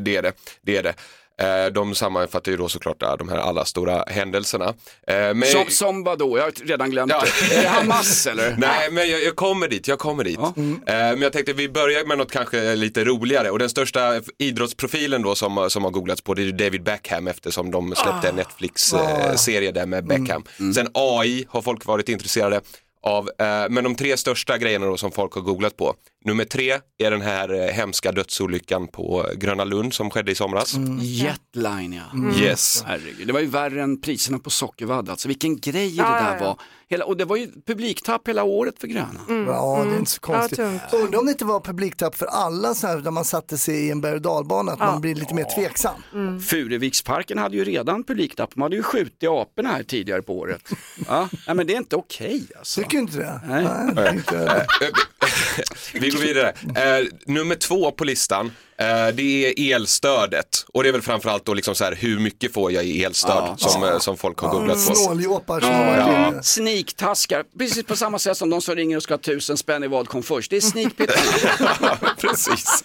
det är det. det, är det. Eh, de sammanfattar ju då såklart där, de här alla stora händelserna. Eh, men... Som, som vadå? Jag har redan glömt Ja. det. Är det Hamas eller? Nej, men jag, jag kommer dit, jag kommer dit. Eh, men jag tänkte vi börjar med något kanske lite roligare och den största idrottsprofilen då som, som har googlats på det är David Beckham eftersom de släppte en Netflix-serie där med Beckham. Sen AI har folk varit intresserade av, eh, men de tre största grejerna då som folk har googlat på. Nummer tre är den här eh, hemska dödsolyckan på Gröna Lund som skedde i somras. Jetline ja. Mm. Yes. Herregud, det var ju värre än priserna på sockervadd. Alltså vilken grej Ja, det ja, där ja. var. Hela, och det var ju publiktapp hela året för Gröna. Ja, det är inte så konstigt. Mm. Ja. Undrar om det inte var publiktapp för alla så här, där man satte sig i en berg och dalbana, att man blir lite mer tveksam. Mm. Furuviksparken hade ju redan publiktapp. De hade ju skjutit aporna här tidigare på året. Ja, nej, men det är inte okej alltså. Tycker du inte det? Nej. är inte... Vi går vidare. Eh, nummer två på listan, eh, det är elstödet. Och det är väl framförallt då liksom så här, hur mycket får jag i elstöd Ja. som, eh, som folk har googlat på. Snåljåpar som har varit Ja. inne. Precis på samma sätt som de som ringer och ska ha tusen spänn i vad kom först. Det är sneakpit. Precis.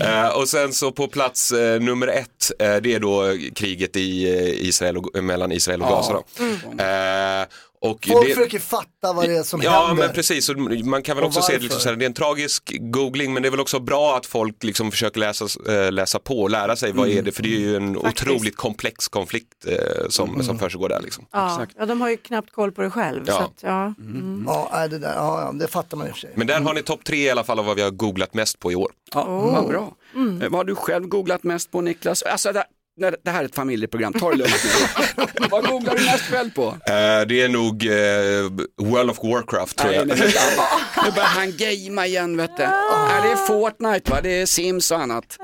Eh, och sen så på plats eh, nummer ett, eh, det är då kriget i eh, Israel och, mellan Israel och. Gaza. Då. Eh, och Folk det- försöker fatta vad det är som Ja händer. men precis, och man kan väl Och också se det, liksom varför? så här, det är en tragisk googling men det är väl också bra att folk liksom försöker läsa, eh, läsa på och lära sig vad är det, för det är ju en Faktiskt. otroligt komplex konflikt eh, som, som försiggår där. Liksom. Ja, ja, de har ju knappt koll på det själv. Ja. Så att, ja. Mm. Ja, nej, det, där, ja, ja, det fattar man i och för sig. Men där har ni topp tre i alla fall av vad vi har googlat mest på i år. Ja, Oh. vad bra. Mm. Eh, Vad har du själv googlat mest på Niklas? Alltså, det, nej, det här är ett familjeprogram, ta det lugnt nu. Vad googlar du mest kväll på? Eh, det är nog eh, World of Warcraft tror jag. Nej, nej. Nu börjar han gamea igen vet du. Ja, det är Fortnite va, det är Sims och annat.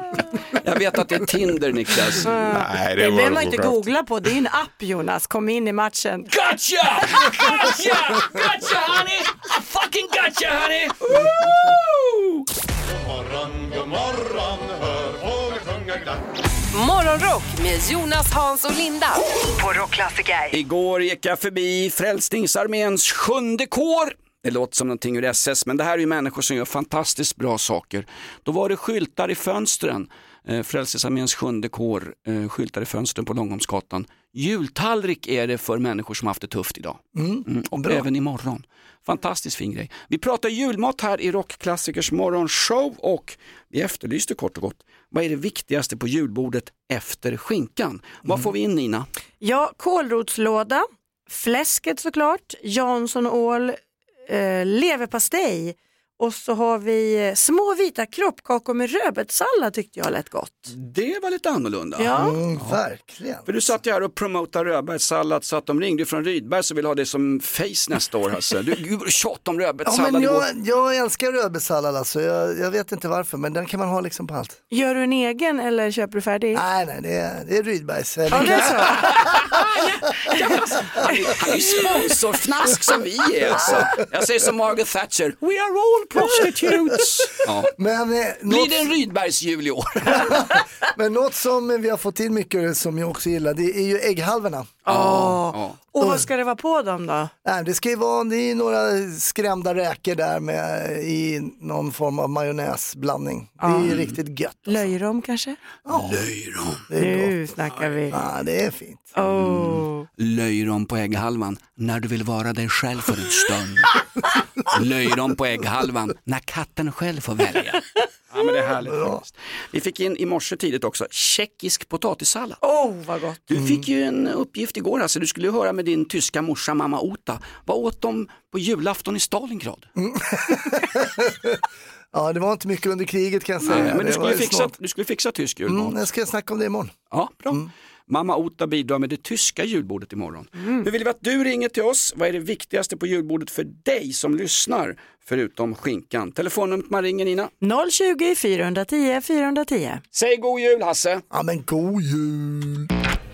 Jag vet att det är Tinder Niklas. Nej, Det behöver man inte googla på, det är en app Jonas, kom in i matchen. Gotcha! Gotcha! Gotcha honey! I fucking gotcha honey! Woo! morgon, god morgon, hör fåglar sjunga glatt. Morgonrock med Jonas, Hans och Linda på Rockklassiker. Igår gick jag förbi Frälsningsarméns sjunde kår. Det låter som någonting ur SS, men det här är ju människor som gör fantastiskt bra saker. Då var det skyltar i fönstren. Eh, Frälsningsarméns sjunde kår, eh, skyltar i fönstren på Långholmsgatan. Jultallrik är det för människor som haft det tufft idag. Mm, och bra. även imorgon. Fantastiskt fin grej. Vi pratar julmat här i Rockklassikers morgonshow och vi efterlyste kort och gott, vad är det viktigaste på julbordet efter skinkan? Vad får vi in Nina? Ja, kålrotslåda, fläsket såklart, Jansson-ål, eh, leverpastej och så har vi eh, små vita kroppkakor med rödbetssallad tyckte jag lät gott. Det var lite annorlunda. Ja. Mm, verkligen. För du satt ju här och promotade rödbetssallad så att de ringde från Rydberg som vill ha det som face nästa år. Alltså. Du, du tjatar om Ja, rödbetssallad. men igår. jag, jag älskar rödbetssallad alltså. Jag, jag vet inte varför men den kan man ha liksom på allt. Gör du en egen eller köper du färdig? Nej, nej, det är, det är Rydbergs. Ja, det är så. Han är- han är ju sponsorfnask som vi är alltså. Jag säger som Margaret Thatcher, we are all prostitutes. Ja. Men, eh, Blir något, det en Rydbergs jul i år? men något som vi har fått till mycket som jag också gillar det är ju ägghalvorna. Ja. Och vad ska det vara på dem då? Nej, det ska ju vara det är några skrämda räkor där med, i någon form av majonnäsblandning. Det är ju riktigt gött. Löjrom kanske? Löjrom. Det är gott. Nu snackar vi. Ja, det är fint. Oh. Löjrom på ägghalvan när du vill vara dig själv för en stund. Löjrom på ägghalvan när katten själv får välja. Ja, men det är härligt faktiskt. Vi fick in i morse tidigt också tjeckisk potatissallad. oh, vad gott. Du fick ju en uppgift igår, alltså. du skulle höra med din tyska morsa mamma Ota. Vad åt de på julafton i Stalingrad? Ja, det var inte mycket under kriget kan jag säga. Nej, men du skulle, fixa, du skulle fixa tysk julmat. Mm, jag ska snacka om det imorgon. Ja, bra. Mamma Ota bidrar med det tyska julbordet imorgon. Nu vill vi att du ringer till oss. Vad är det viktigaste på julbordet för dig som lyssnar? Förutom skinkan. Telefonnumret man ringer Nina. 020 410 410. Säg god jul Hasse. Ja, men god jul.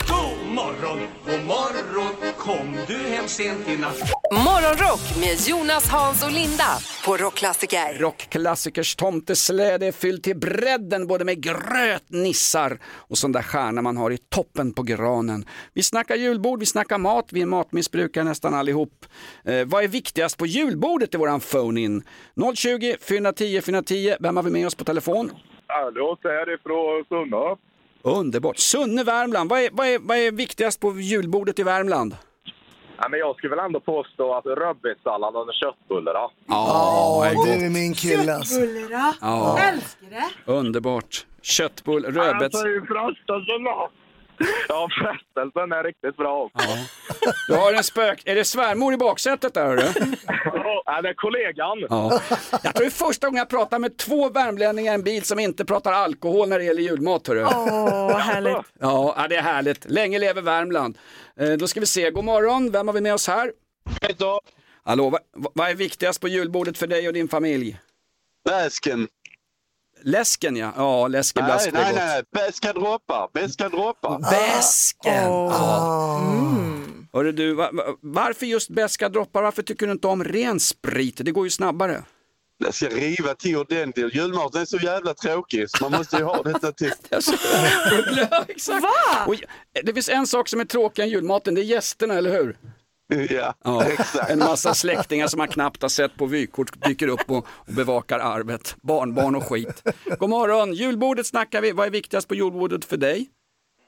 God morgon, god morgon, kom du hem sent i natt? Morgonrock med Jonas, Hans och Linda på Rockklassiker. Rockklassikers tomtesläde är fylld till bredden både med gröt, nissar och sån där stjärna man har i toppen på granen. Vi snackar julbord, vi snackar mat, vi är matmissbrukare nästan allihop. Eh, vad är viktigast på julbordet i våran phone-in? 020 410 410, vem har vi med oss på telefon? Hallå, så är det från Sunne. Underbart. Sunne, Värmland. Vad är, vad, är, vad är viktigast på julbordet i Värmland? Ja, men jag skulle väl ändå påstå att rödbetssallad och köttbullar. Ja, Ja, det är min kille alltså. Köttbullar, Ja. älskar det. Underbart. Köttbull, rödbets... Alltså, det är ju frestelsen då. Ja, frestelsen är riktigt bra också. Du har en spök... Är det svärmor i baksätet där hörru? Ja, det är kollegan. Ja. Jag tror det är första gången jag pratar med två värmlänningar i en bil som inte pratar alkohol när det gäller julmat. Hörru. Åh, vad härligt. Ja, ja, det är härligt. Länge lever Värmland. Eh, då ska vi se. God morgon, vem har vi med oss här? Hallå, vad, vad är viktigast på julbordet för dig och din familj? Läsken. Läsken ja, ja läskeblask Nej, är nej, gott. nej. Beska droppar. Beska droppar. Bäsken! Ah. Hörru du, va, va, varför just beska droppar? Varför tycker du inte om ren sprit? Det går ju snabbare. Jag ska riva till ordentligt. Julmaten är så jävla tråkig så man måste ju ha detta till. Exakt. Och det finns en sak som är tråkigare än julmaten, det är gästerna, eller hur? Ja, Ja, exakt. en massa släktingar som man knappt har sett på vykort dyker upp och, och bevakar arvet. Barnbarn och skit. God morgon, julbordet snackar vi. Vad är viktigast på julbordet för dig?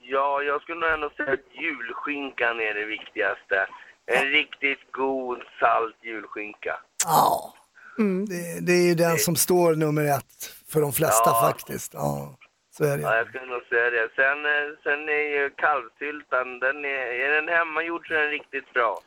Ja, jag skulle nog ändå säga att julskinkan är det viktigaste. En riktigt god, salt julskinka. Ja, det, det är ju den som står nummer ett för de flesta Ja. faktiskt. Ja, så är det. Ja, jag skulle nog säga det. Sen, eh, sen är ju kalvsyltan, den är, är den hemmagjord så är den riktigt bra.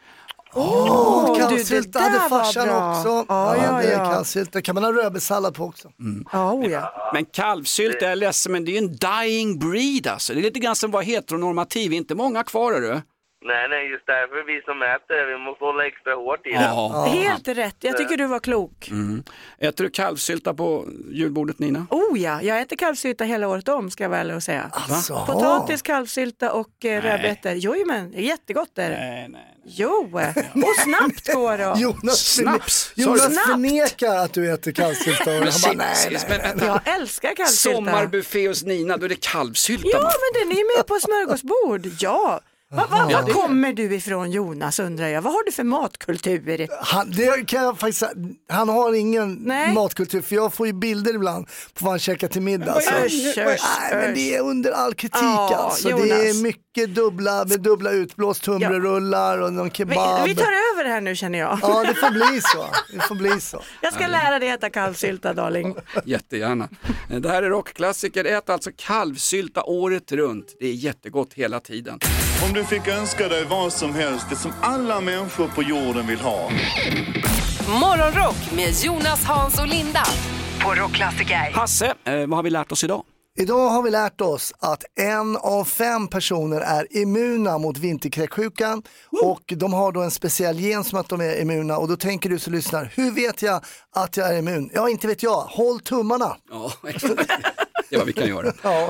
Åh, det där hade var farsan också. Ja, ja, det är ja. kallsylta. kan man ha rödbetssallad på också. Ja, oh, ja. Men kalvsylt, jag är ledsen, men det är ju en dying breed alltså. Det är lite grann som vara heteronormativ, inte många kvar är du. Nej, nej, just därför vi som äter det, vi måste hålla extra hårt i det. Ja. Helt rätt, jag tycker du var klok. Mm. Äter du kalvsylta på julbordet Nina? Oh ja, jag äter kalvsylta hela året om ska jag ärlig och säga. Alltså. Potatis, kalvsylta och eh, rödbetor. Jo men, det är jättegott är det. Nej, nej. Jo, och snabbt går det. Jonas, Snaps. Jonas Snabbt. förnekar att du äter och Men Han bara, nej, nej, men nej. Jag älskar kalvsylta. Sommarbuffé hos Nina, då är det kalvsylta. Ja, men den är ju med på smörgåsbord. Ja. Va, va, Ja, var det- kommer du ifrån Jonas undrar jag? Vad har du för matkultur? Han, det kan jag faktiskt, han har ingen Nej. matkultur för jag får ju bilder ibland på vad han käkar till middag. Usch, usch, Nej, men det är under all kritik Ja, alltså. Det Jonas. är mycket dubbla, med dubbla utblåst tunnbrödsrullar och någon Vi, kebab. vi tar över det här nu känner jag. Ja, det får bli så. Det får bli så. Jag ska lära dig äta kalvsylta darling. Jättegärna. Det här är rockklassiker, ät alltså kalvsylta året runt. Det är jättegott hela tiden. Om du fick önska dig vad som helst, det som alla människor på jorden vill ha. Morgonrock med Jonas, Hans och Linda på Rockklassiker. Hasse, eh, vad har vi lärt oss idag? Idag har vi lärt oss att en av fem personer är immuna mot vinterkräksjukan och de har då en speciell gen som att de är immuna och då tänker du som lyssnar, hur vet jag att jag är immun? Ja, inte vet jag. Håll tummarna. Ja, exakt. Det är vad vi kan göra. Ja.